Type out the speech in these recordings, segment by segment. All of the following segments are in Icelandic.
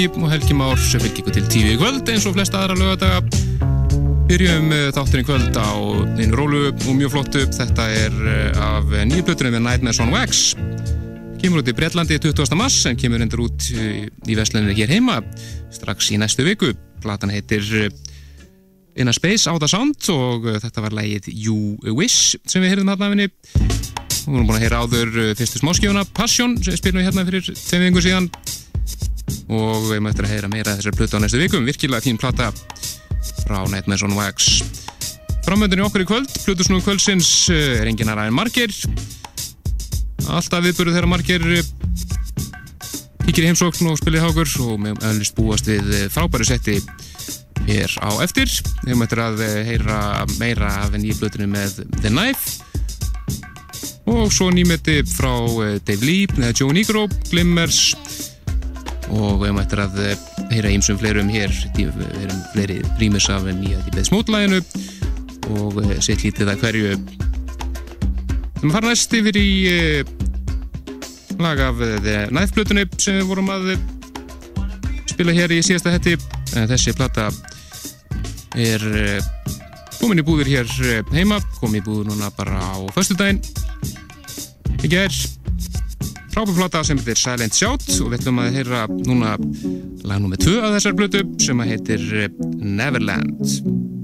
Helgi og Helgi Már sem fylgir ykkur til tífi í kvöld eins og flesta aðra lögadaga. Byrjum eh, þátturinn kvöld á einu rólu og mjög flottu. Þetta er eh, af nýju blötunum við Nightmares on Wax. Kemur út í Breitlandi 20. mars en kemur endur út eh, í Vestlunni hér heima strax í næstu viku. Platan heitir In a Space Out of Sound og þetta var lægið You Wish sem við heyrðum hérna af henni. Við vorum búin að heyra áður fyrstu smáskjóna Passion sem spilum við hérna fyrir tveim vingur síðan og við möttum að heyra meira þessar plötu á næstu vikum. Virkilega fín plata frá Nightmares on Wax. Framöndinni okkur í kvöld, plötusnúðu kvöldsins er engin aðra en margir. Alltaf viðböru þeirra margir kikir í heimsókn og spilir hákur og með öllist búast við frábæru setti hér á eftir. Við möttum að heyra meira af nýju plötunni með The Knife og svo nýmeti frá Dave Lee, Joe Negro, Glimmers og við möttum að heyra ímsum fleirum hér. Erum fleiri rýmis af nýja í beð smótlæginu og sett lítið að hverju. Við fara næst yfir í lag af næðflutunni sem við vorum að spila hér í síðasta hetti. Þessi plata er komin í búður hér heima. Komin í búður núna bara á förstu daginn ekki er frábærflata sem heitir Silent Shout og við ætlum að heyra núna lag nummið 2 af þessar blötu sem heitir Neverland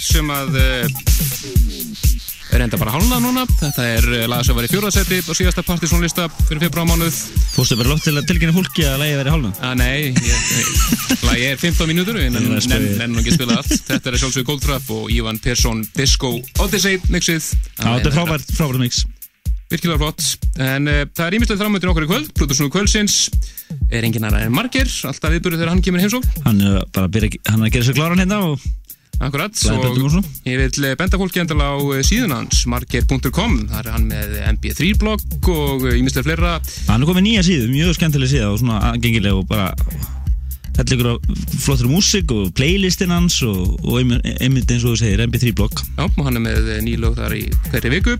sem að er enda bara hálnað núna. Þetta er lag sem var í fjóðarsæti á síðasta partysónlista fyrir februarmánuð. Fórstu bara lótt til að tilkynna fólki að lagi verið hálnað? að nei, lagi er 15 mínútur en nenn og ekki spila allt. Þetta er sjálfsögur Goldtrap og Ívan Persson Disco Odyssey mixið. Þetta er frábært, frábært mix. Virkilega flott. En uh, það er ímislega framöndir okkur í kvöld Plutusnúðu kvöldsins. Er engin aðra en margir alltaf viðbúrið þegar hann kemur heimsók hann er bara að, byrja, hann er að gera sér kláran hérna og Akkurat, og ég vil benda fólki endala á síðan hans, marger.com þar er hann með mp3-blogg og ímislega fleira. Hann er komið nýja síðu, mjög skemmtileg síða og svona aðgengileg og bara hellingur af flottur músik og playlistin hans og, og einmitt eins og þú segir, MP3 blokk Já, og hann er með nýlög þar í hverju viku.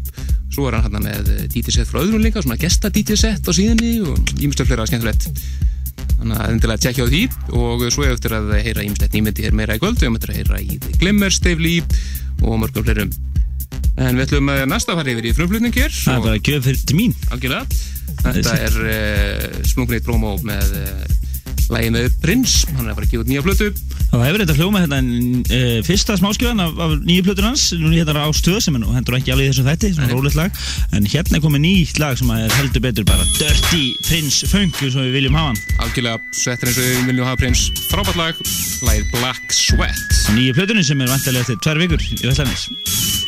Svo er hann hann með DJ-set frá öðrum líka, svona gesta DJ-set á síðunni og ímestlega fleira skemmtilegt þannig að endilega tjekkja á því. Og svo er eftir að heyra ímestlega nýmyndi hér meira í kvöld, við möttum að heyra í The Glimmer, Stave Lee og mörgum fleirum. En við ætlum að næsta fara yfir í frumflutning hér. Það er og- bara að gjöf fyrir til mín. Algjörlega. Þetta er uh, smungnið promo með uh, lægi með Prins. Hann er að fara að gefa út nýja plötu. Það hefur þetta hljóma hérna uh, fyrsta smáskjöðan af, af nýju plötur hans. Nú hérna á stöð sem er hendur ekki alveg í þessum þætti svona Nei. rólegt lag. En hérna er komið nýtt lag sem er heldur betur bara Dirty Prince Funk og við viljum hafa hann. Algjörlega svettir eins og við viljum hafa Prins. Frábært lag, lagið Black Sweat. Nýju plötunni sem er vantilega eftir tvær vikur í Vestlænis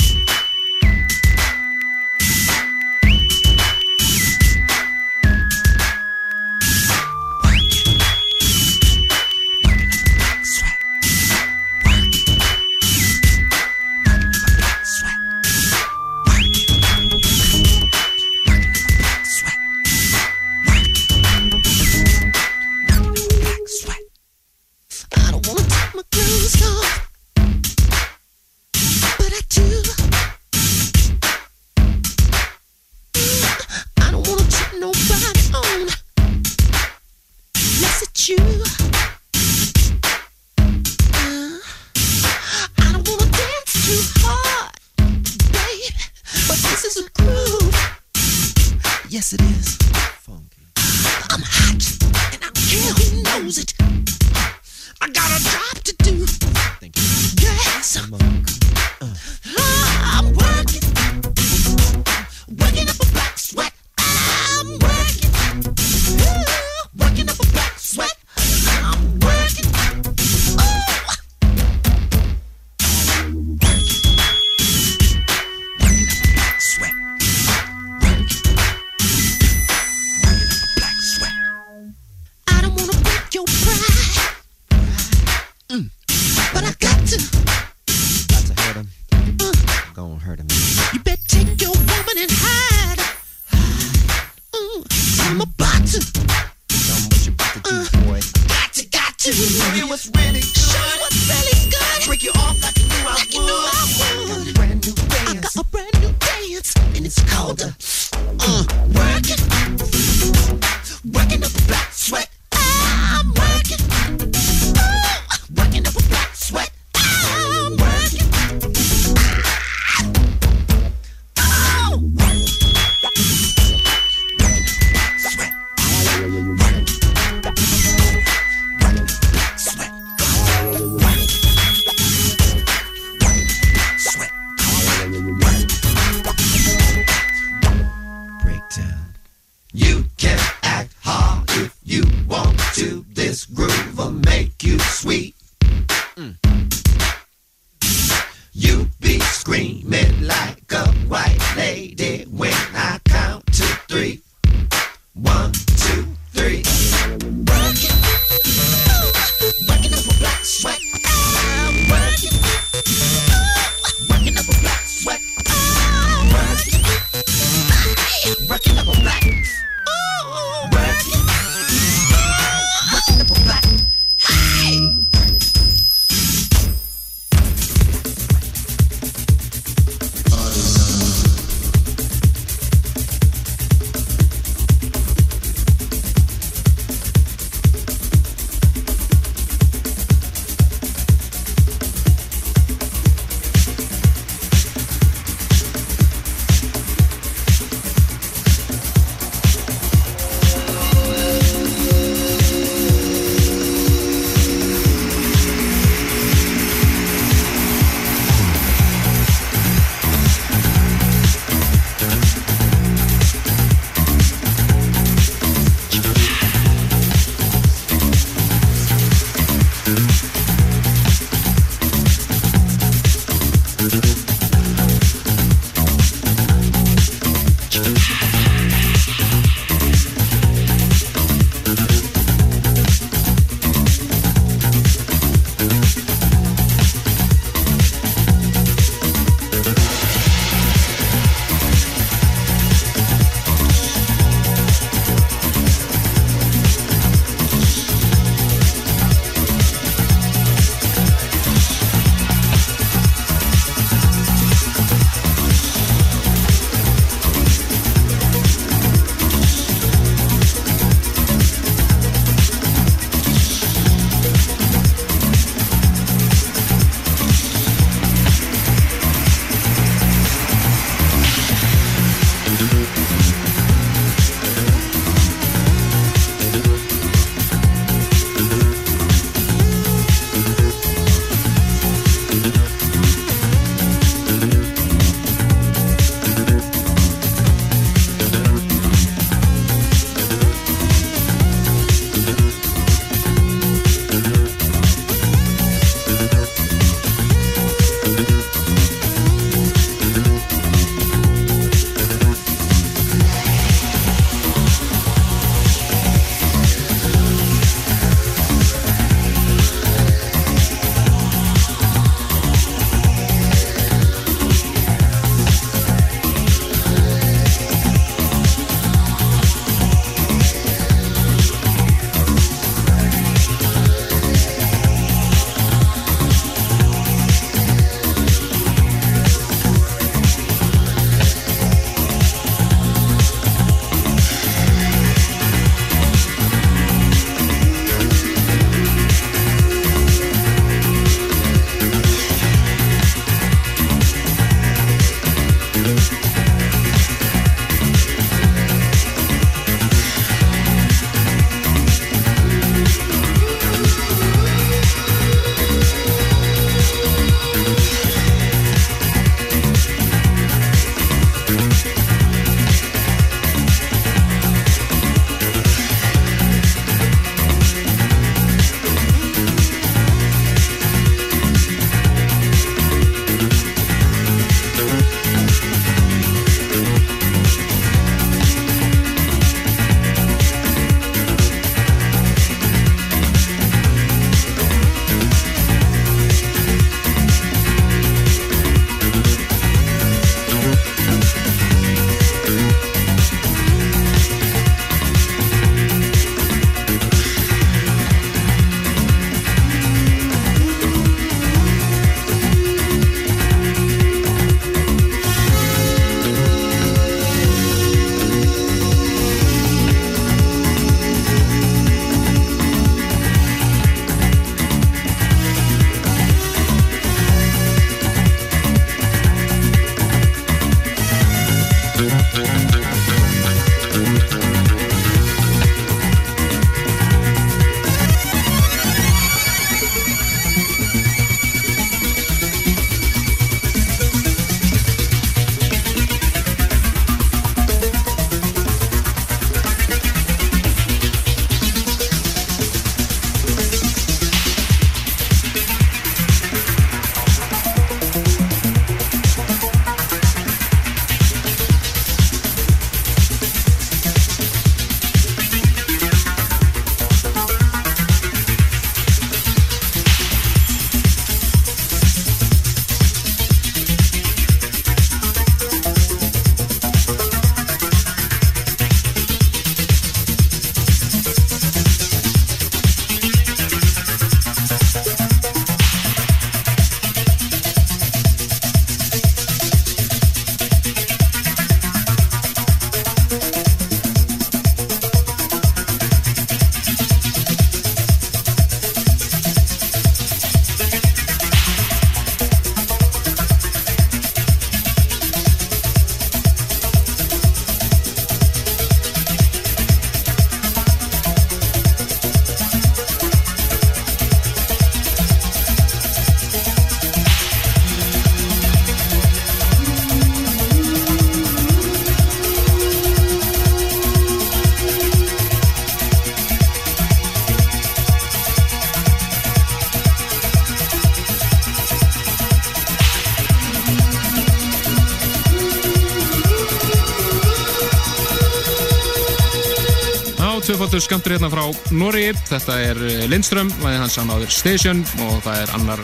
tvöfaldur skamtur hérna frá Norri. Þetta er eh, Lindström, væði hans samáður Station og það er annar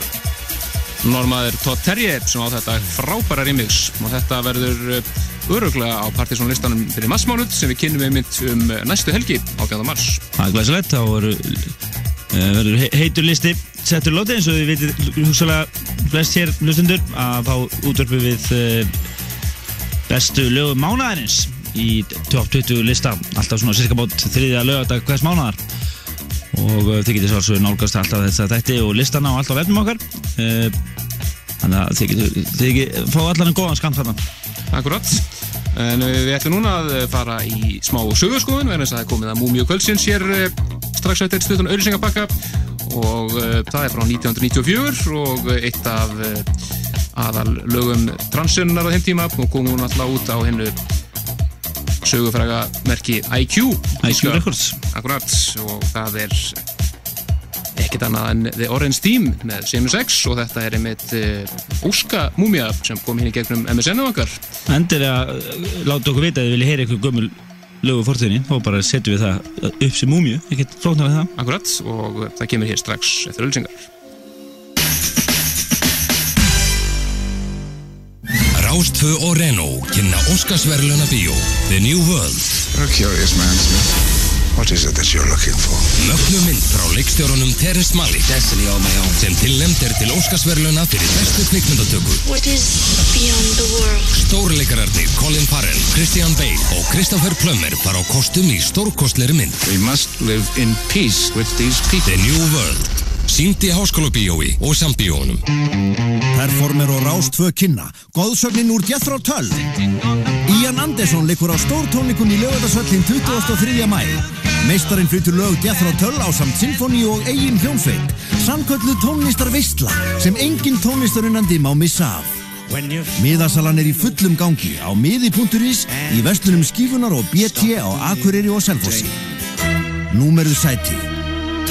normaður Todd Terje sem á þetta frábæra remix og þetta verður eh, öruglega á partysónlistanum fyrir massmánuð sem við kynum við mynd um eh, næstu helgi á 18. mars. Það er glæsilegt, þá verður, verður he- heitur listi settur lóti eins og þið veitir hugsalega flest hér hlustundur að fá útverfi við bestu lögum mánaðarins í top 20 lista. Alltaf svona cirka bát þriðja lögadag hvers mánaðar. Og uh, þið getur svo nálgast alltaf þess að þætti og listana og allt á vefnum okkar. Uh, þannig að þið getur þið getur, fá allan en góðan skamt þarna. Akkurat. En eh, við ætlum núna að fara í smá sögurskoðun vegna þess að það er komið að Múmiu Kvöldsins hér strax eftir stutun auðlýsingabakka og uh, það er frá 1994 og eitt af uh, aðal lögum transinnar á þeim tíma. Og komum hún alltaf út á hennu sögufræga merki IQ IQ Records. Akkurat og það er ekkert annað en The Orange Team með Seamus X og þetta er einmitt uh, Óska Múmia sem kom hérna gegnum MSN-um okkar. Endilega uh, láta okkur vita að þið viljið heyra eitthvað gömul lögu fórtíðinni þá bara setjum við það upp sem múmju ekkert flóknar við það. Akkurat og það kemur hér strax eftir ölsingar Rástfö og Renault kynna Óskarsverluna bíó The New World You're a curious man, Smith. What is it that you're looking for? Mögnu mynd frá leikstjórunum Terrence Malick Destiny on my own. sem tilnæmt er til Óskarsverluna fyrir bestu kvikmyndatöku What is beyond the world? Stórleikararnir Colin Farrell, Christian Bale og Christopher Plummer fara á kostum í stórkostleiri mynd We must live in peace with these people. The New World Sýnd í háskólabíói og sambíónum Performer og Rástfö kynna Góðsögnin úr Jethro Tull. Ian Anderson leikur á stórtónleikum í lögadagsvöllin 23. mæ Meistarinn flytur lög Jethro Tull á samt sinfoni og eigin hljómsveit Samköllu tónlistar veistla sem engin tónlistarunnandi má missa af. Miðasalan er í fullum gangi á miði.is í vestlunum skífunar og BT á Akureyri og Selfossi. Númeruð sæti.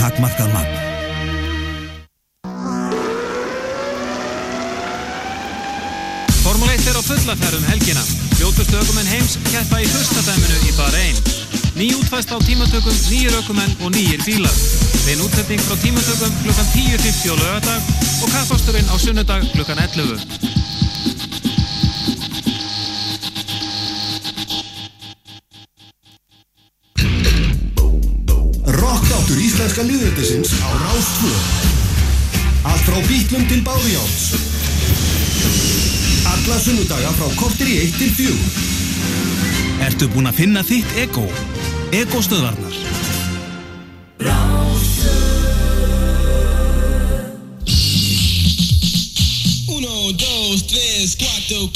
Takmarkað magn. Formule 1 er á fullaferð um helgina. Fljótustu ökumenn heims keppa í fyrstadæminu í Bahrein. Ný útfæst á tímatökum, nýjir ökumenn og nýjir bílar. Þein útsetning frá tímatökum klukkan 10.50 á lögadag og kappasturinn á sunnudag klukkan 11. Rockáttur íslenska liðveldisins á Rástvö Allt frá bítlum til báðjáts Alla sunnudaga frá kortir í 1 til 4 Ertu búinn að finna þitt ego? Ego stöðvarnar. Uno, dos, tres, cuatro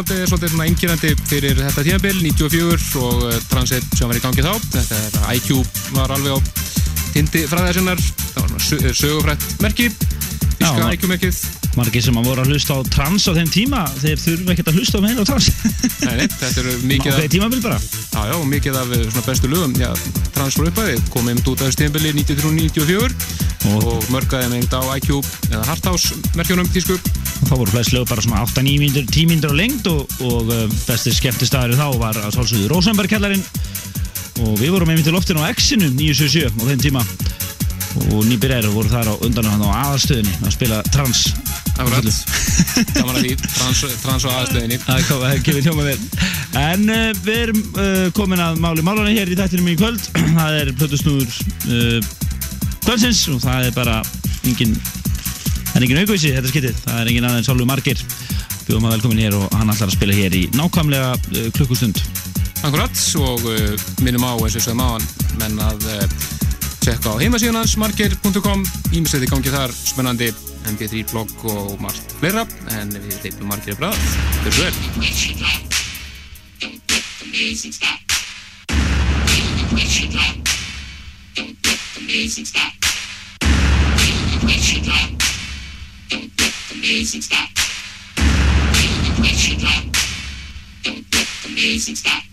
svolítið, svolítið svona einkýrandi fyrir þetta tímabil, 94 og uh, Transit sem var í gangi þá. Þetta er IQ var alveg á tindi fræðar sinnar. Það var sögufrætt merki, Íska IQ-merkið. Margir sem að voru að hlusta á trans á þeim tíma þeir þurfa ekkert að hlusta á meina á trans. Nei, nei, þetta eru mikið Ákveði tímabil bara. Já, já, mikið af eh, svona bestu lögum, já, trans frá upphæði, komið um út af tímabili 93-94 og, og mörgaði með á IQ eða Harthouse merkjónum tísku. þá voru flest lög bara svona 8-9 mínútur 10 mínútur á lengd og, og uh, besti skemmtistæður þá var að sálsögðu Rosenberg-kjallarinn og við vorum einmitt í loftinu á X-inu 977 á þeim tíma og nýbyrjar voru þar á undan hann á aðastöðinni að spila trans. Akkurat, gaman að því, trans, trans á aðstöðinni. Það kemur hljóma vel. En uh, við erum uh, komin að máli málunni hér í þættinum í kvöld. Það er plötusnúður uh, kvöldsins og það er bara engin það er engin aukvísi þetta skitið það er engin aðeins Sálfur Margir. Bjóðum að velkomin hér og hann ætlar að spila hér í nákvæmlega klukkustund. Akkurat, og minnum á eins og sem á hann menn að tjekka á heimasíðan hans margir.com ímestið í gangi þar, spennandi. MP3 blogg og margt fleira en við leipum margir að bræða Þetta er svo vel Thank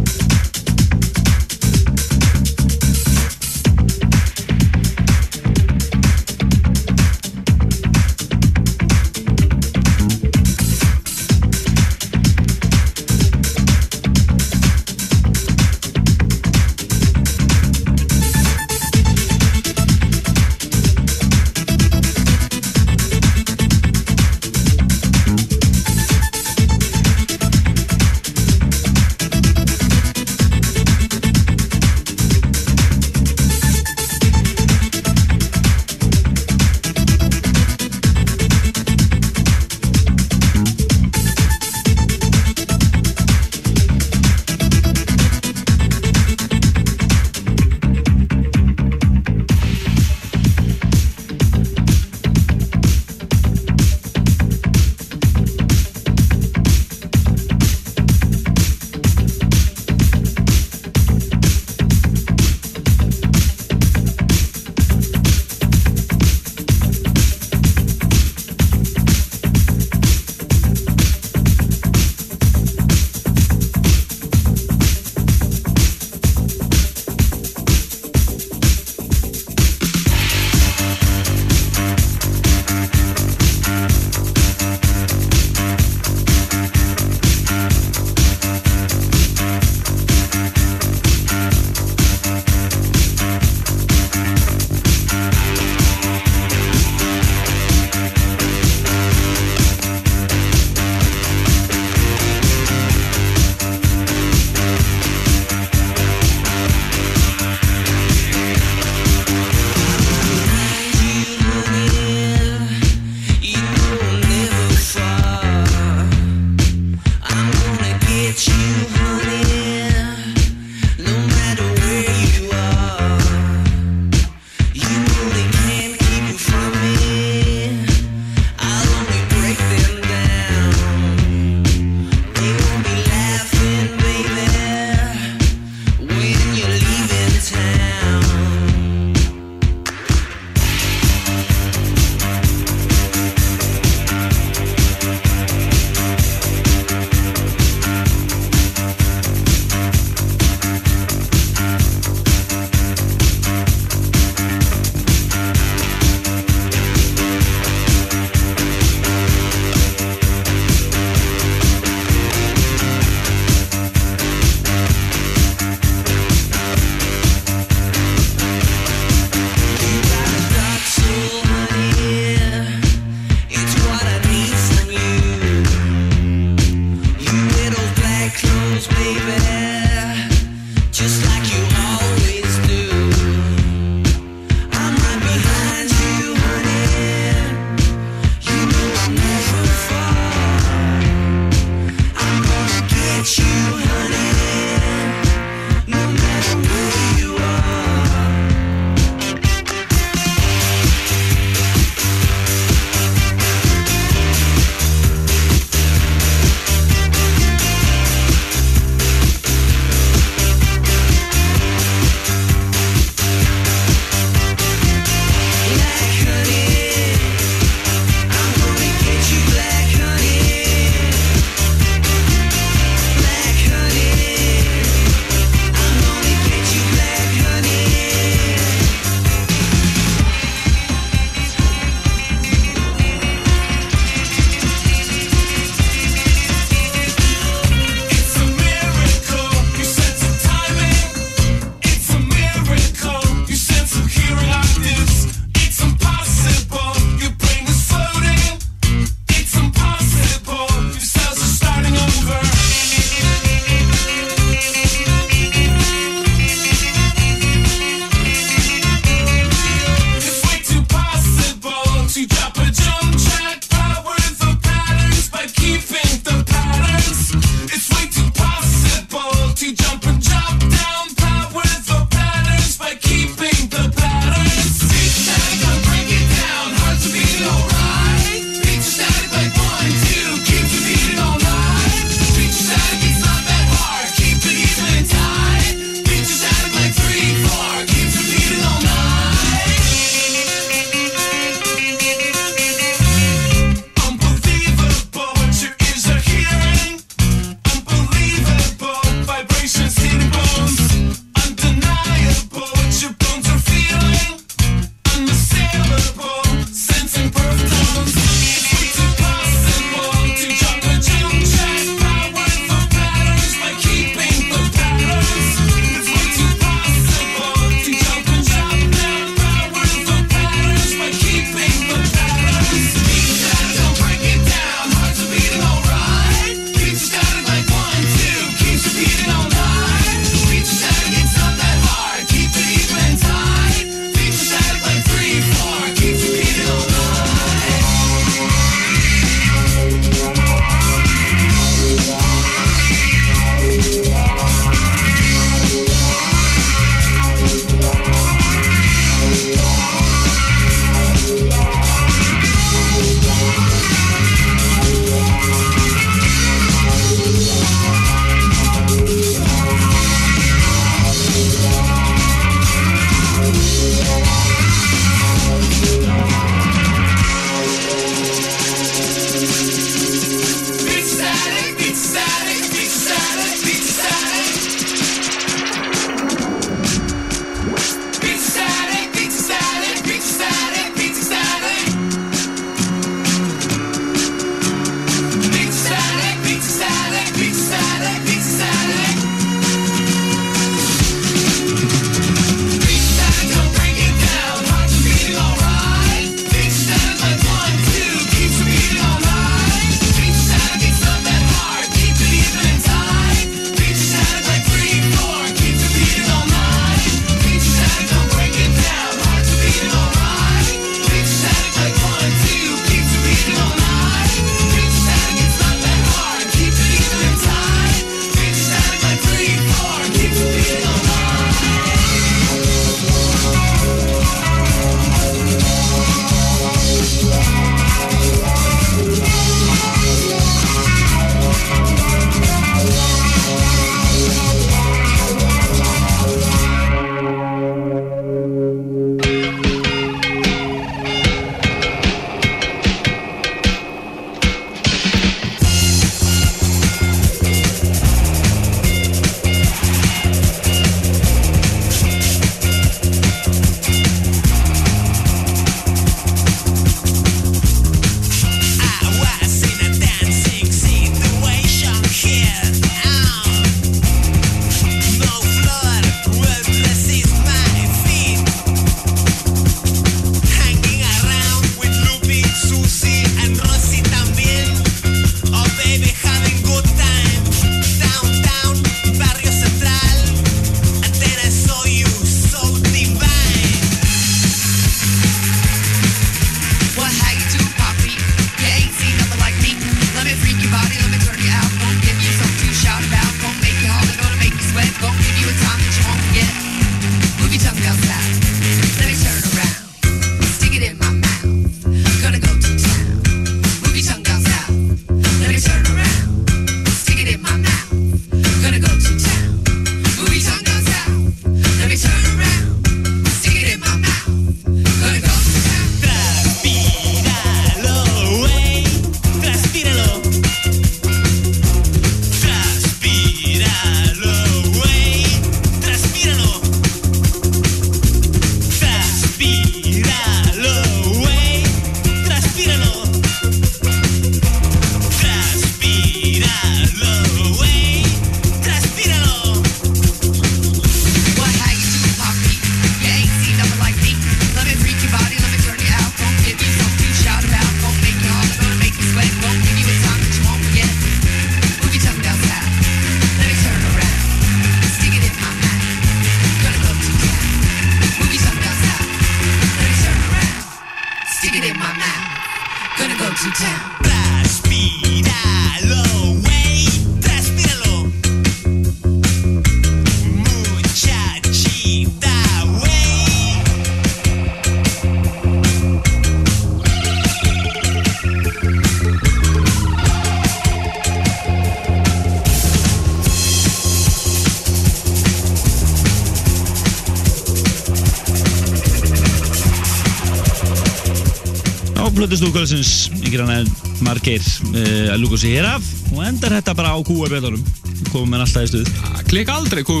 kvöldsins. Yngir hann en margir uh, að lúka sig hér af. Og endar þetta bara á kúabjöldunum komum við alltaf í stuð. Klikka aldrei kú,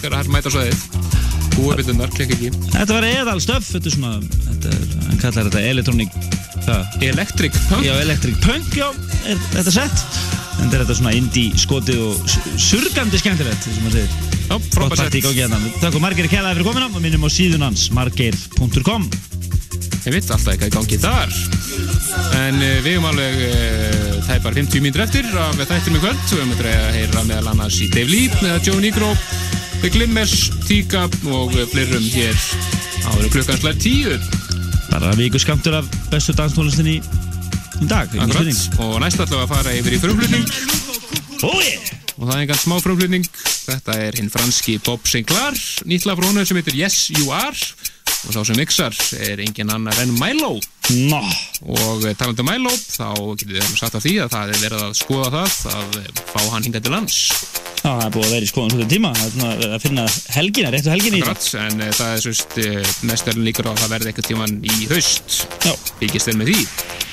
þegar það mæta svoðið Kúabitundar, klikka ekki. Þetta var eðal stöf, þetta er svona þetta er, hann kallar þetta electronic hvað? Electric punk. Já, electric punk, já, er þetta sett? En þetta er þetta svona indie skotið og surgandi skemmtilegt, sem maður segir. Já, Gott frábært partí í gangi hérna Takk og Margeir kælaði fyrir komina og minnum á síðun hans margeir.com Ég veit alltaf eitthvað í gangi þar En uh, við erum alveg er bara 50 mínútur eftir af þættum í kvöld. Og við erum að heyra meðal annars í Dave Lee eða Joe Negro The Glimmers, Tíka og uh, fleirum hér áður en klukkan slæð tíu. Bara viku skamtur af bestu danstónlistinni í dag. Akkurat, og næst við að fara yfir í frumflutning. Oh, yeah. og það er engan smá frumflutning. Þetta er hinn franski Bob Sinclair nýtla frá honum sem heitir Yes You Are. Og sá sem mixar er engin annar en Milo. No. Og eh, talandi um Milo þá getur við sagt af því að það er verið að skoða það að eh, fá hann hingað til lands. Já, það er búið að vera í skoðan svolítið tíma. Það svona verið að finna helgina, réttu helgina í Akkurat, en uh, það er svist mest verðin líkur á að það verði eitthvað tíman í haust. Já. Fylgist vel með því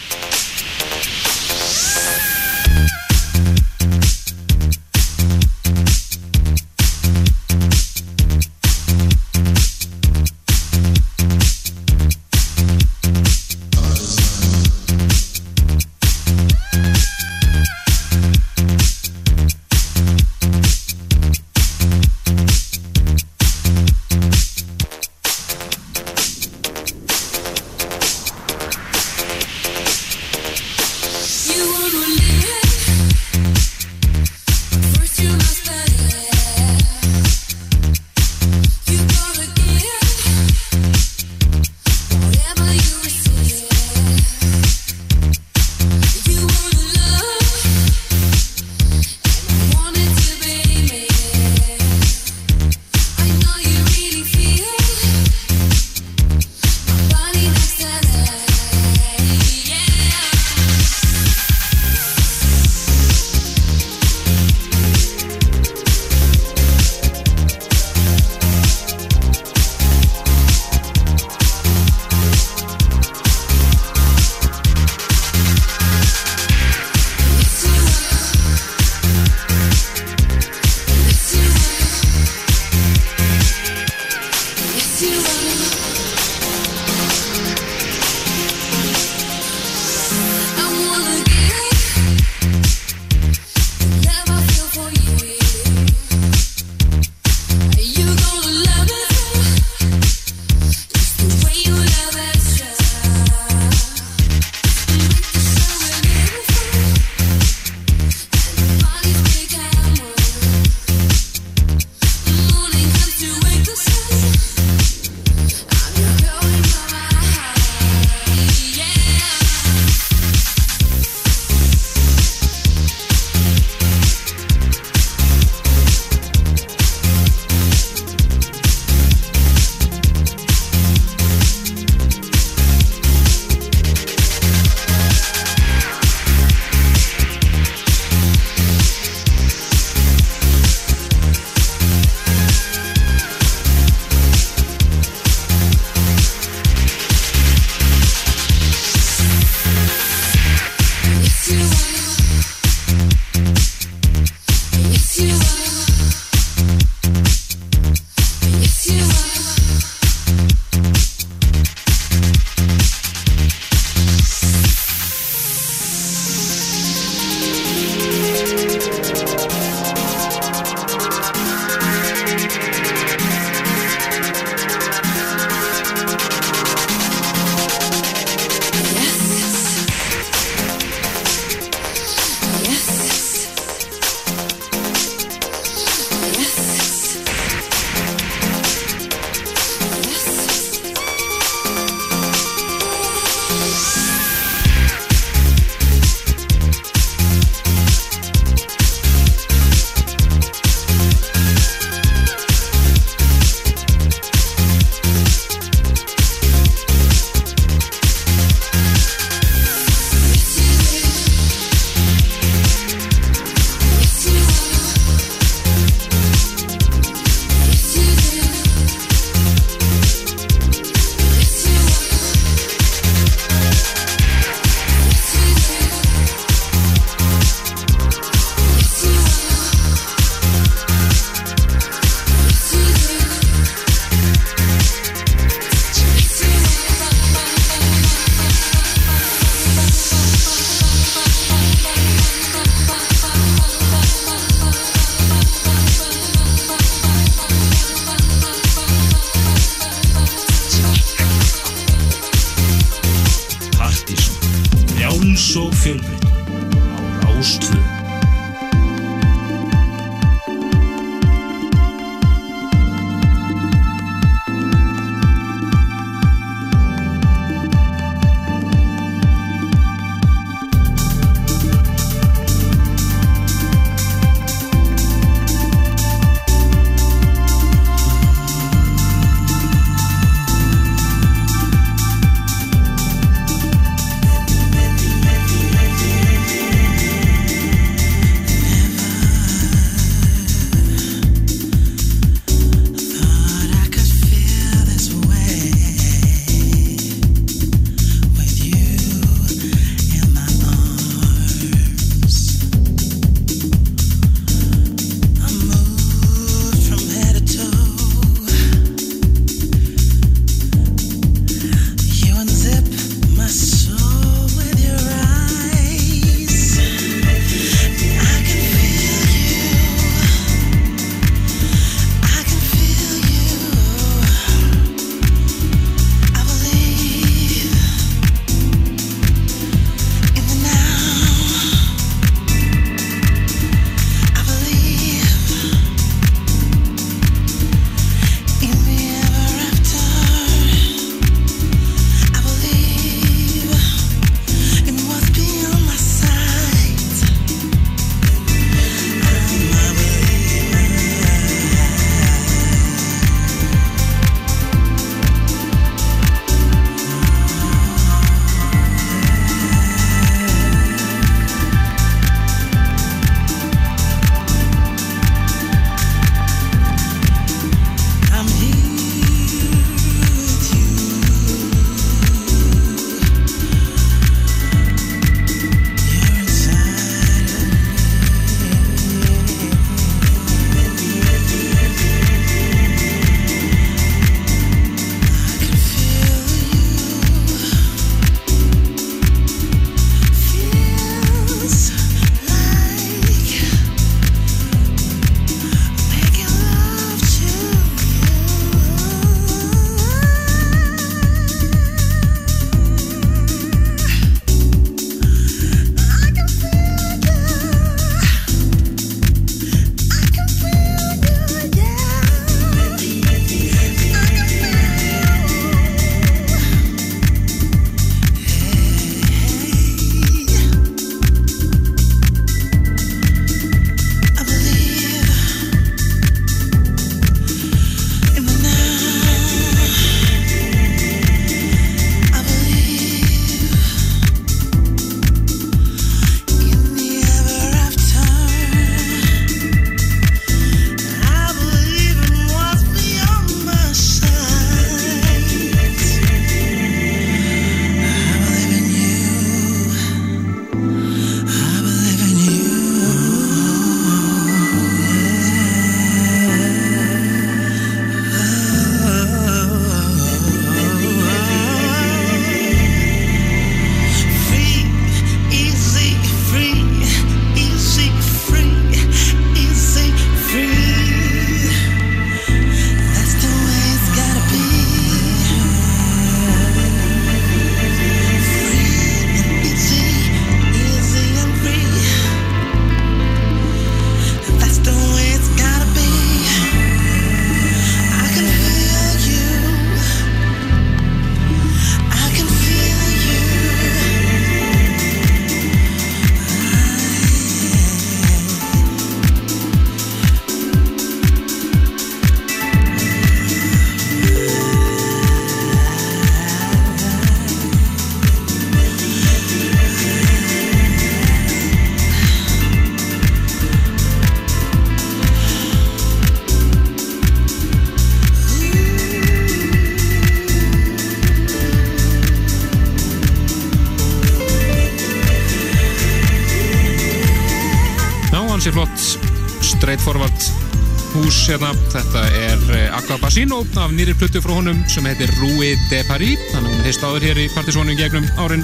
hérna. Þetta er eh, Aqua Basino af nýri plötu frá honum sem heitir Rue de Paris. Þannig að hún heist áður hér í partysónum gegnum árin.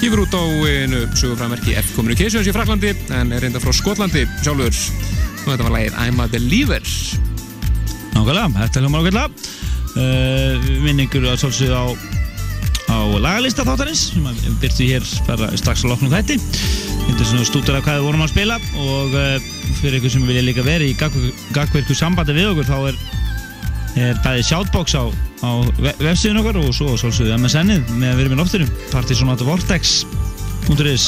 Gefur út á einu sögufræðmerki F Communications í Fraklandi en er reynda frá Skotlandi sjálfur. Og þetta var lagið I'm a Believer. Nákvæmlega, þetta er hljómar ákveðla uh, Vinningur að svolsögðu á, á lagalista þáttarins sem byrtu hér bara strax að loknum þætti. Þetta er svona stútur af hvað við vorum að spila og uh, fyrir ykkur sem vilja líka vera í gagverku sambandi við okkur þá er, er bæði shoutbox á, á ve- vefsíðun okkar og svo svolsögðu MSN-ið með að vera með loftinu. Partisonatortex.is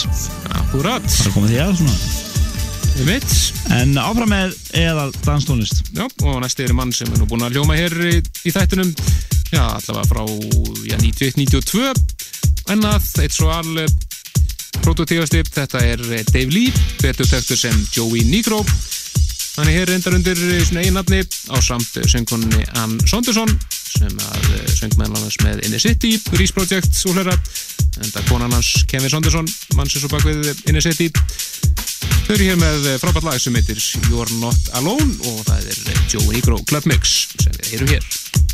Akkurat Það er að koma því að svona. En áfram með eðal danstónlist. Já, og næsti er mann sem er nú búinn að hljóma hér í, í þættinum. Já, allavega frá já, 91-92 Ennað, eitt svo al prototífasti, þetta er eh, Dave Lee betur þekktur sem Joey Negro. Hann er hér reyndar undir eh, svona eigin nafni á samt söngkunni Ann Sonderson sem að eh, söng meðal annars með Inner City, Reese Project og hlera en það konan hans Kevin Sonderson mann sem svo bak við Inner City. Þau eru hér með frábært lag sem heitir You're Not Alone og það er Joey Negro Club Mix sem við heyrum hér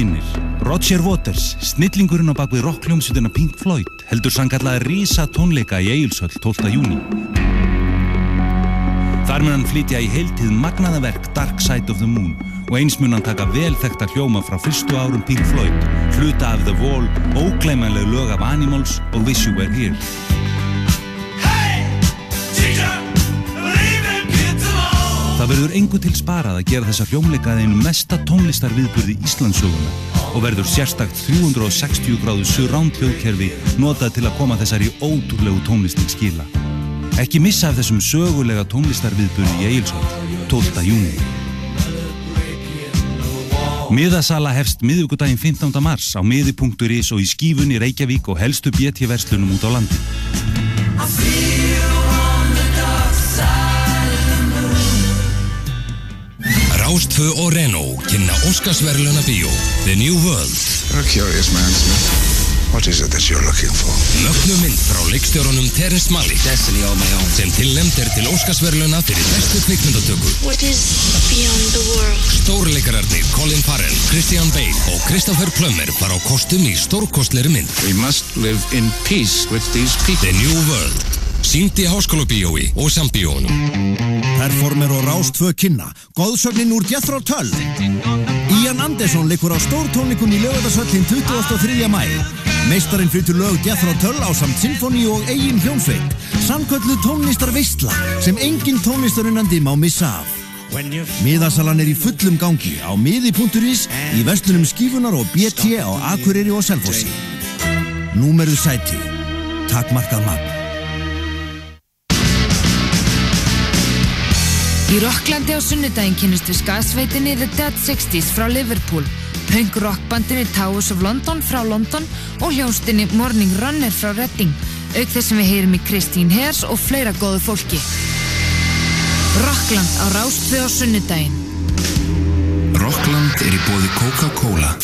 Kynir Roger Waters, snillingurinn á bakvið rockljómsveitina Pink Floyd heldur sannkallaða rísa tónleika í Egilshöll 12. júni. Þar mun hann flytja í heiltíð magnaðaverk Dark Side of the Moon og eins mun hann taka vel þekta hljóma frá fyrstu árum Pink Floyd, hluta af The Wall, ógleymanleg lög af Animals og Wish You Were Here. Það verður engu til sparað að gera þessa hljómleikaði einu mesta tónlistarviðburði Íslandsöguna og verður sérstakt 360 gráðu surround hljóðkerfi notað til að koma þessari ótrúlegu tónlist til skila. Ekki missa af þessum sögulega tónlistarviðburði í Egilshöll, 12. júni. Miðasala hefst miðugudaginn 15. mars á miði.is og í skífunni Reykjavík og helstu BT-verslunum út á landi. Rástfö og Renault kynna Óskarsverluna bíó The New World You're a curious man, Smith. What is it that you're looking for? Mögnu mynd frá leikstjórunum Terrence Malick Destiny on my own sem tillemd er til Óskarsverluna fyrir bestu kvikmyndatöku What is beyond the world? Stórleikararnir Colin Farrell, Christian Bale og Christopher Plummer fara á kostum í stórkostleiri mynd We must live in peace with these people. The New World Sýnd í háskóla bíói og sambíónum Performer og Rástvö kynna Góðsögnin úr Jethro Tull. Ian Anderson leikur á stórtónleikum í lögadagsvöllin 23. mæ Meistarinn flyttur lög Jethro Tull á samt symfóni og eigin hljómsveit. Samkvöldu tónlistar veistla sem engin tónlistarunnandi má missa af. Miðasalan er í fullum gangi á miði.is í vestlunum skífunar og BT á Akureyri og Selfossi. Númeru sæti. Takmarkað magn Í Rocklandi á sunnudaginn kynnist við skasveitinni The Dead Sixties frá Liverpool, punk rockbandinni Towers of London frá London og hljónstinni Morning Runner frá Reading, auk þess sem við heyrum í Christine Hairs og fleira góðu fólki. Rockland á Rástfið á sunnudaginn. Rockland er í bóði Coca-Cola.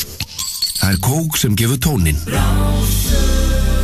Það er kók sem gefur tónin. not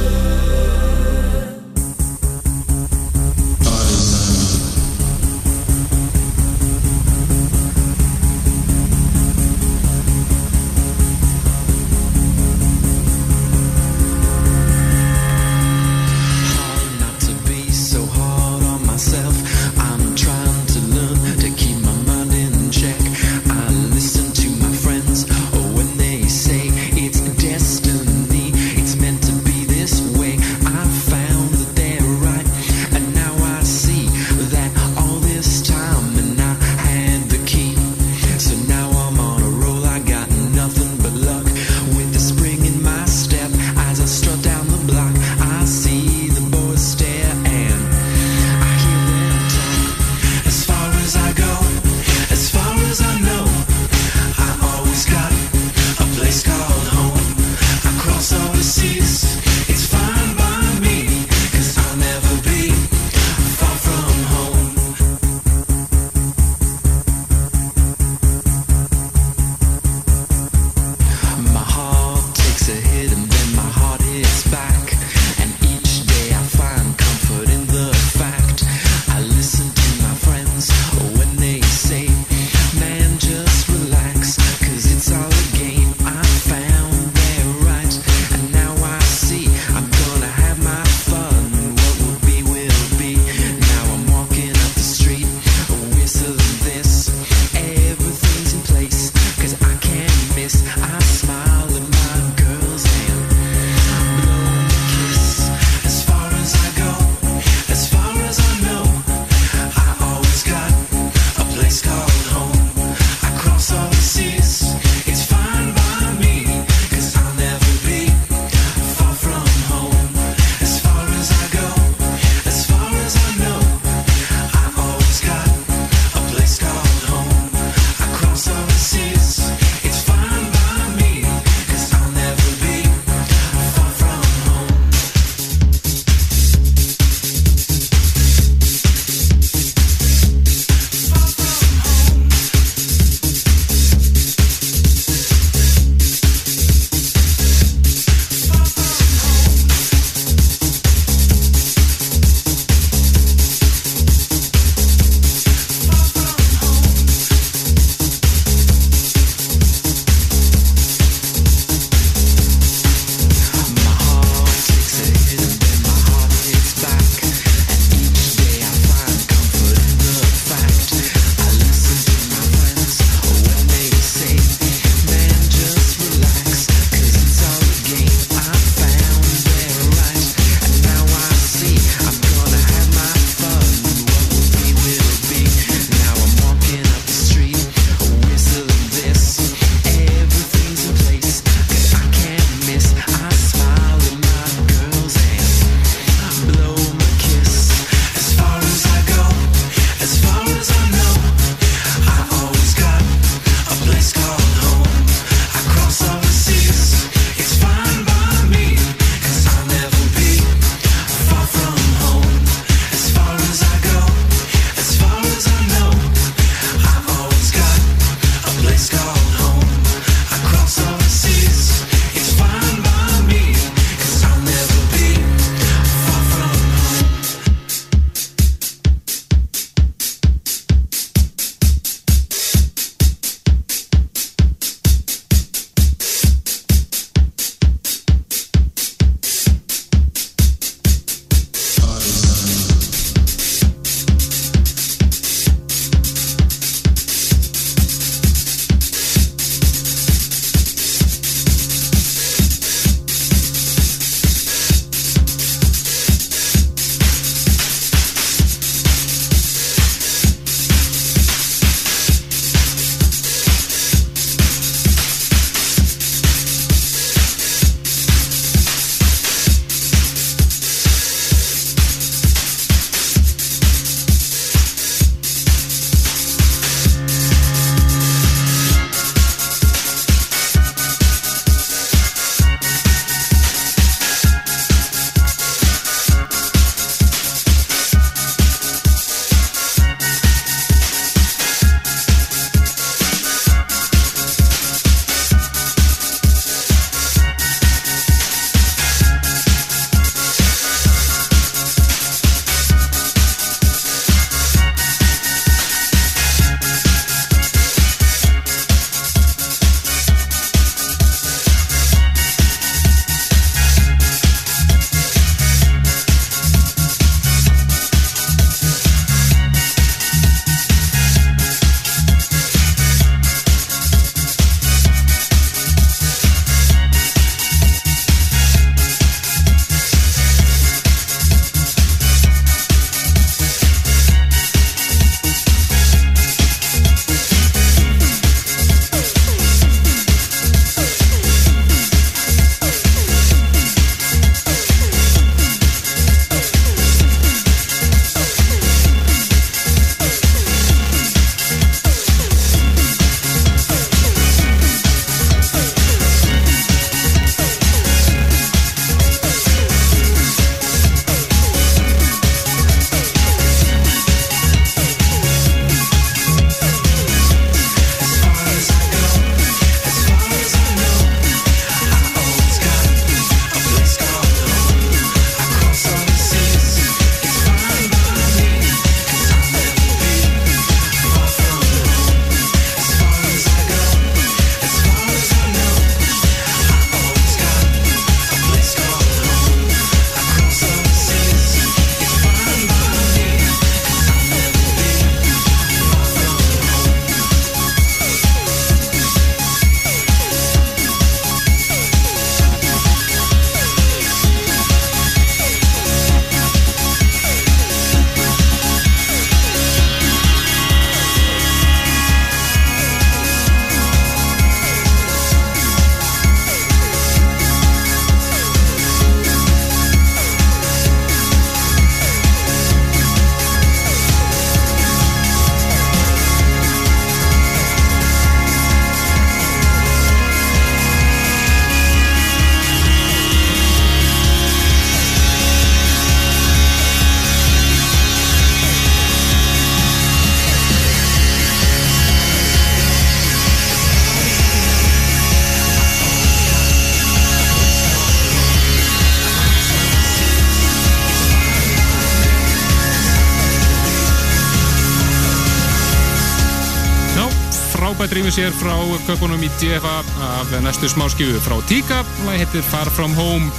rýmis hér frá köpunum í DFA af næstu smáskifu frá Tíka. Lag heitir Far From Home.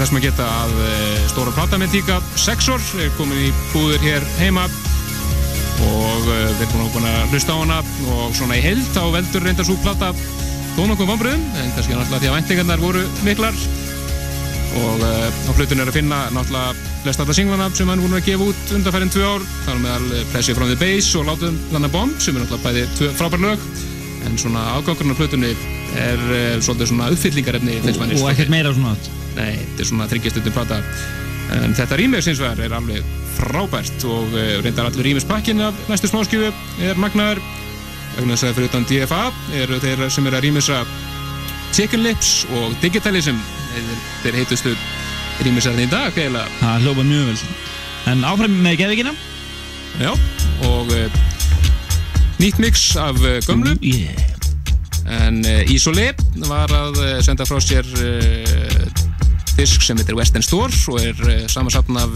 Þess maður geta að eh, stóra plata með Tíka Sexor er komin í búður hér heima. Og uh, við erum búin að hlusta á hana. Og svona í heild þá veldur reyndar svo plata tónokkum vambriðum en kannski náttúrulega því að væntingarnar voru miklar og uh, á hlutun er að finna náttúrulega flest alla singlana sem hann voru að gefa út undanfærin tvö ár. Þar er meðal eh, Pressure from the Base og Látum Landa Bomb sem er náttúrulega bæði frábær lög. En svona ágangurinn á hlutunni er uh, svolítið svona uppfyllingarefni. Og ekkert meira svona. Nei, þetta er svona þryggjastöndum plata. En þetta rýmis eins og er alveg frábært og reyndar allir rýmispakkin af næstu smáskjöfu er magnaður. Vegna þess að fyrir utan DFA eru þeir sem eru að rýmisa Chicken Lips og Digitalism þeir, heitustu rýmisarni í dag eiginlega. Það hljópa mjög vel. En áfram með geðvikina. Já, og uh, nýtt mix af uh, gömlu. Yeah. en uh, Isolé var að senda frá sér disk sem heitir Western Store og er samansapn af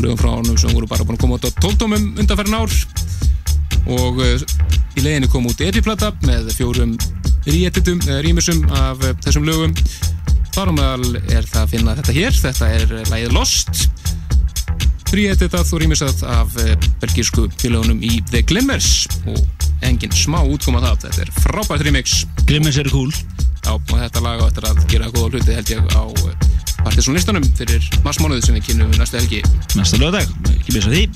lögum frá honum sem voru bara búin að koma út á tóldómum undanferðin ár. Og í leiðinu kom út epiplata með fjórum rýmisum af þessum lögum þar á meðal er það að finna þetta hér. Þetta er uh, lagið Lost. Ríetitað og rýmisað af uh, belgísku félögunum í The Glimmers. Og engin smá útkoma það þetta er frábært remix. Glimmers eru cool. Já, og þetta lag á eftir að gera góða hluti held ég á partysónlistanum fyrir marsmánuðu sem við kynum næstu helgi. Næsta lögadag, ekki missa því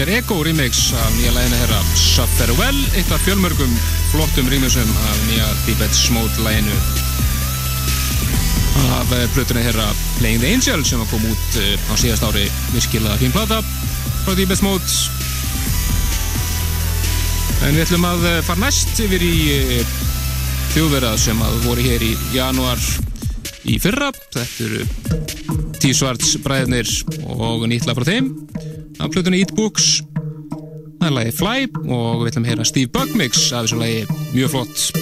alter ego remix af nýja læginu herra Suffer Well, eitt af fjölmörgum flottum remixum af nýja Deeped Smote læginu af eh, plötunni herra Playing the Angel sem kom út eh, á síðast ári virkilega fín plata frá Deeped Smote en við ætlum að eh, fara næst yfir í þjóðverða sem að voru hér í januar í fyrra. Þetta eru T-Svarts bræðnir og nýtla frá þeim. Af plötunni Eat Books. Það er lagi Fly og við ætlum að heyra Steve Bugmix af þessu lagi mjög flott.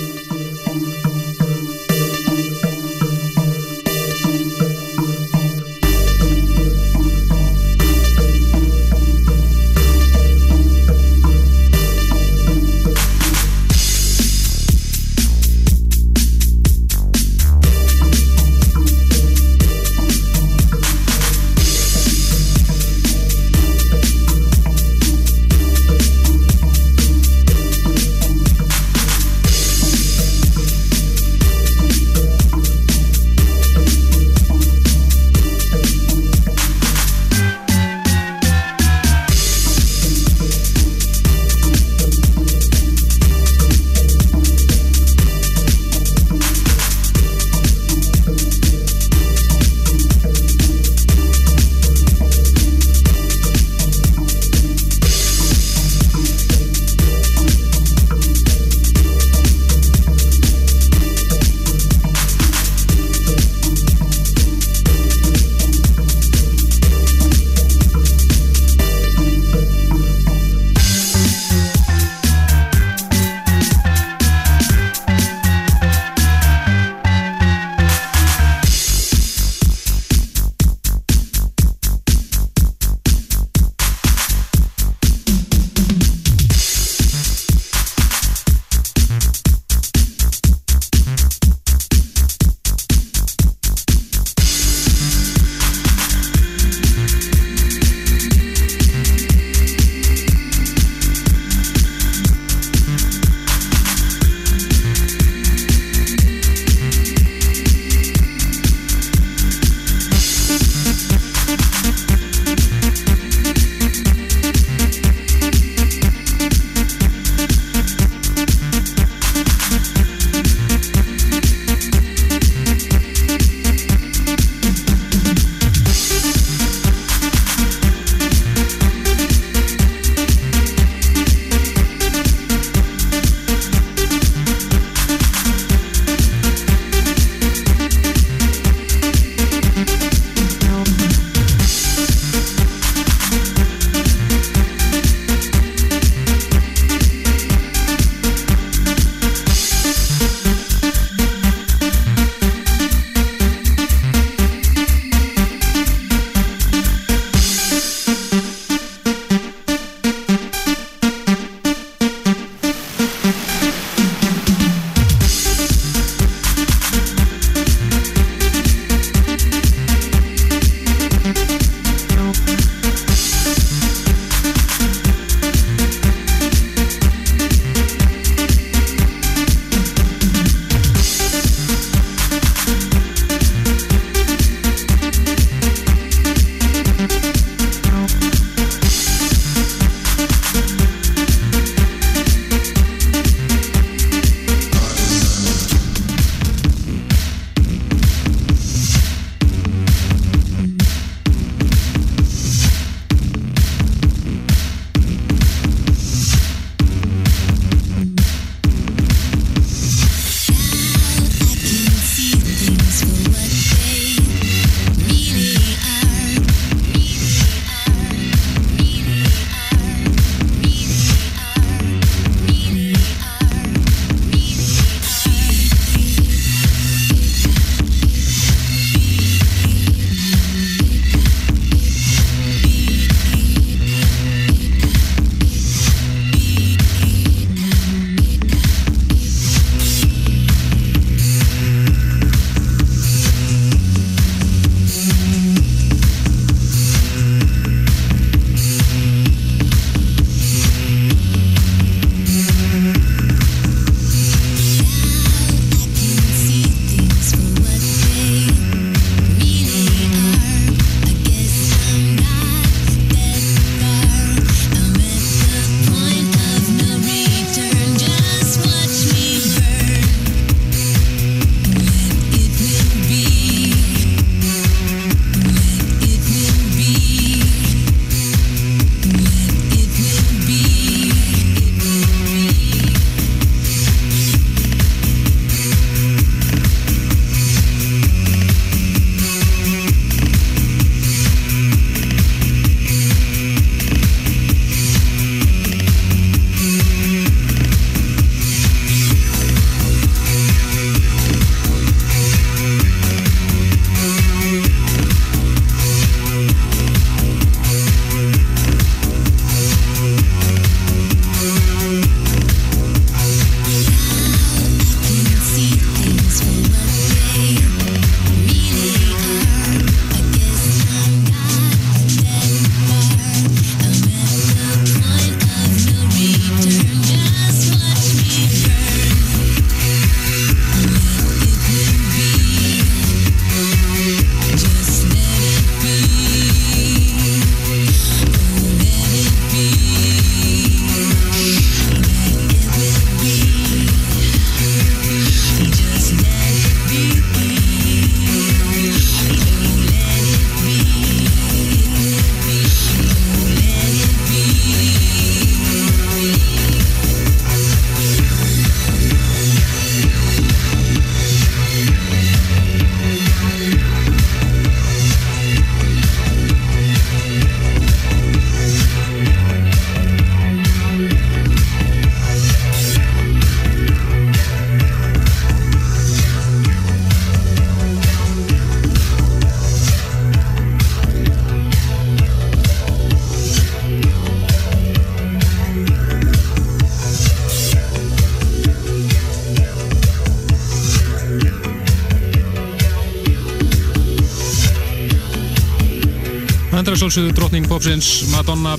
Að sálsögðu drottning popsins Madonna.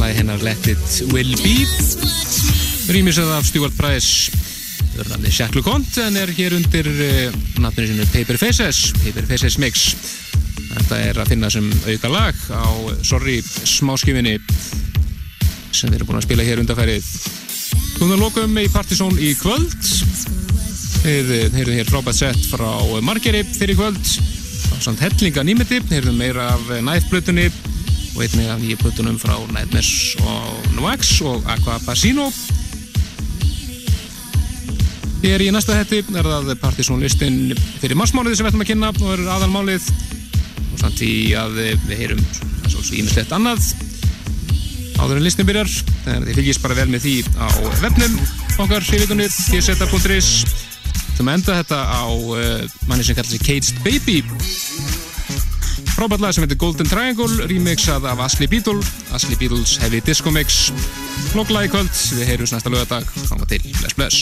Lagi hennar Let It Will Be. Rýmisað af Stuart Price. Örnarni Shackle Cont en er hér undir uh, nafninu sinu Paper Faces Paper Faces Mix. Þetta er að finna sem auka lag á Sorry smáskifinni sem við erum búin að spila hér undarfærið Núna lokum í Partizón í kvöld. Við heyrðum hér frábært sett frá Margeri fyrir kvöld samt hellinga nýmeti heyrðum meira af Night-blutunni og einnig af nýja blutunum frá Nightmares og Noax og Aqua Basino Hér í næsta hætti er það Partizón listin fyrir marsmálið sem við ætlum að kynna og er aðalmálið. Og samt í að við heyrum svo ímislegt annað áður en listin byrjar þannig að þið fylgjast bara vel með því á vefnum okkar síðvíkunir gseta.is sem enda þetta á uh, manni sem kallar sig Caged Baby frábært lag sem heitir Golden Triangle remixað af Ashley Beetle Ashley Beetles Heavy Disco Mix. Loklag í kvöld, við heyrum næsta lögadag fanga til, bless bless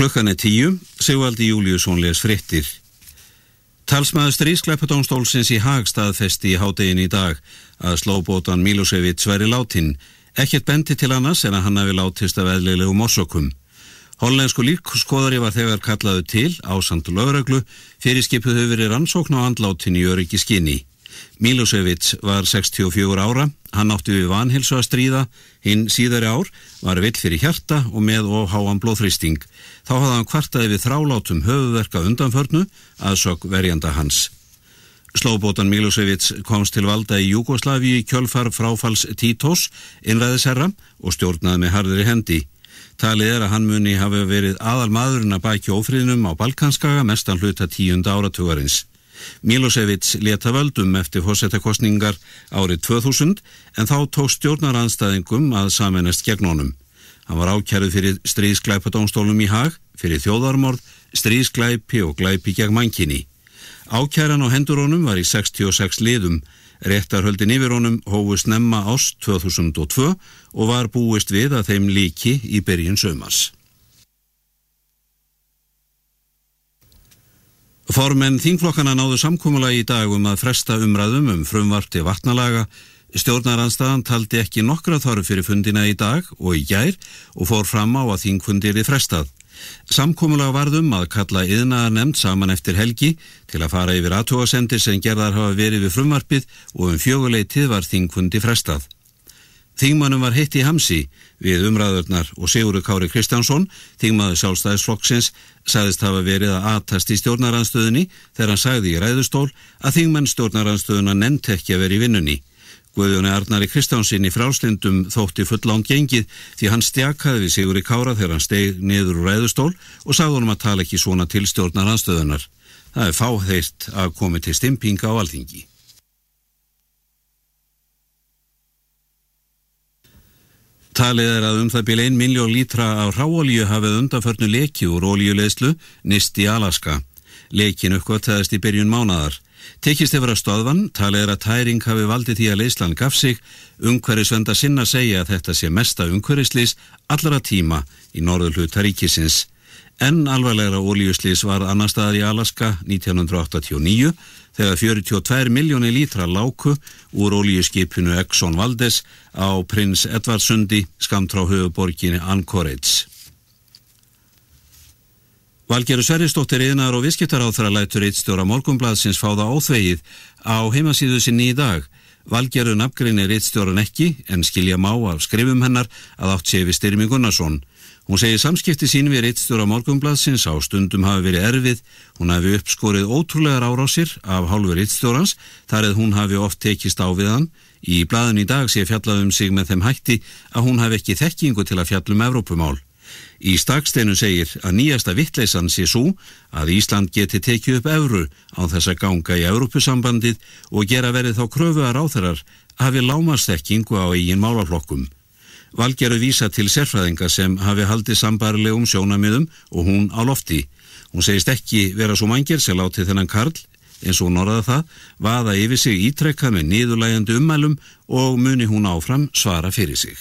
Klukkan er tíu, Sigvaldi Júliusson les frittir. Talsmaður strískleipadónstólsins í Hagstaðfesti í hádegin í dag að slóbótan Milosevic væri látin. Ekkert bendi til annars en að hann hafi látist af eðlilegu morsökum. Hollensku líkskoðari var þegar kallaðu til á samt lögreglu fyrir skipuð hefur verið rannsókn á andlátin í öryggi skinni. Milosevic var 64 ára, hann átti við vanhilsu að stríða, hinn síðari ár var vill fyrir hjarta og með óháan blóðþrýsting. Þá hafði hann kvartaði við þrálátum höfuverka undanförnu að sög verjanda hans. Slóbótan Milosevic komst til valda í Júgoslavi í kjölfar fráfalls Títos, innræðisherra og stjórnaði með harðri hendi. Talið er að hann muni hafi verið aðal maðurinn að bækja ófriðnum á Balkanskaga mestan hluta tíunda áratugarins. Milosevic leta völdum eftir fórsetakostningar árið 2000 en þá tók stjórnaranstæðingum að samennast gegn honum. Hann var ákjærið fyrir stríðsklæpadónstólum í hag, fyrir þjóðarmorð, stríðsklæpi og glæpi gegn mankinni. Ákjæran á hendur honum var í 66 liðum, réttarhöldin yfir honum hófust nemma ást 2002 og var búist við að þeim líki í byrjun sömars. Formenn þingflokkana náðu samkúmula í dag um að fresta umræðum um frumvarti vatnalaga. Stjórnaranstaðan taldi ekki nokkra þarf fyrir fundina í dag og í gær og fór fram á að þingfundir í frestað. Samkúmula varðum að kalla yðnaðar nefnd saman eftir helgi til að fara yfir aðtóasendir sem gerðar hafa verið við frumvarpið og um fjöguleitið var þingfundi frestað. Þingmannum var heitt í hamsi við umræðurnar og Sigurður Kári Kristjánsson, þingmaður sjálfstæðisflokksins, sagðist hafa verið að atast í stjórnaranstöðunni þegar hann sagði í ræðustól að þingmenn stjórnaranstöðuna nefnt ekki að vera í vinnunni. Guðjóni Arnari Kristjánsin í frálslindum þótti fullán gengið því hann stjakaði við Sigurði Kára þegar hann steg niður úr ræðustól og sagði honum að tala ekki svona til stjórnaranstöðunar. Það er fáheirt að komi til stimpinga á alþingi. Talið er að um það byrja 1 miljón lítra af ráolíu hafið undanförnu leki úr olíuleðslu nist í Alaska. Lekin uppgöttaðist í byrjun mánadar. Tekist yfir að stöðvan, talið er að tæring hafi valdið því að leyslan gaf sig, umhverjusvenda sinna segja að þetta sé mesta umhverjuslís allara tíma í norður hluta ríkisins. En alvarlegra olíuslís var annar staðar í Alaska 1989 þegar 42 miljónir lítra láku úr olíuskipinu Exxon Valdez á Prins Edvardsundi skamtrá höfuborginni Anchorage. Valgeru Sverrisdóttir yðnar og viðskiptaráþra lætur eittstjóra morgumbladsins fá það óþvegið á heimasíðu sinni í dag. Valgeru nafngrinir eittstjóran ekki en skilja má af skrifum hennar að átt sé við Styrmi Gunnarsson. Hún segir samskipti sín við reittstjóra morgumbladsins á stundum hafi verið erfið, hún hafi uppskorið ótrúlegar árásir af hálfur reittstjórans þar eða hún hafi oft tekist á við hann. Í bladun í dag sé fjallaðum sig með þeim hætti að hún hafi ekki þekkingu til að fjallum Evrópumál. Í staksteinu segir að nýjasta vittleysan sé svo að Ísland geti tekið upp evru á þess að ganga í Evrópusambandið og gera verið þá kröfu að ráþarar hafi lámastekkingu á eigin málaflokkum. Valgeru vísa til sérfræðinga sem hafi haldið sambarilegum sjónamiðum og hún á lofti. Hún segist ekki vera svo mangir sem láti þennan Karl, eins og hún orðaði það, vaða yfir sig ítrekka með niðurlægjandi ummælum og muni hún áfram svara fyrir sig.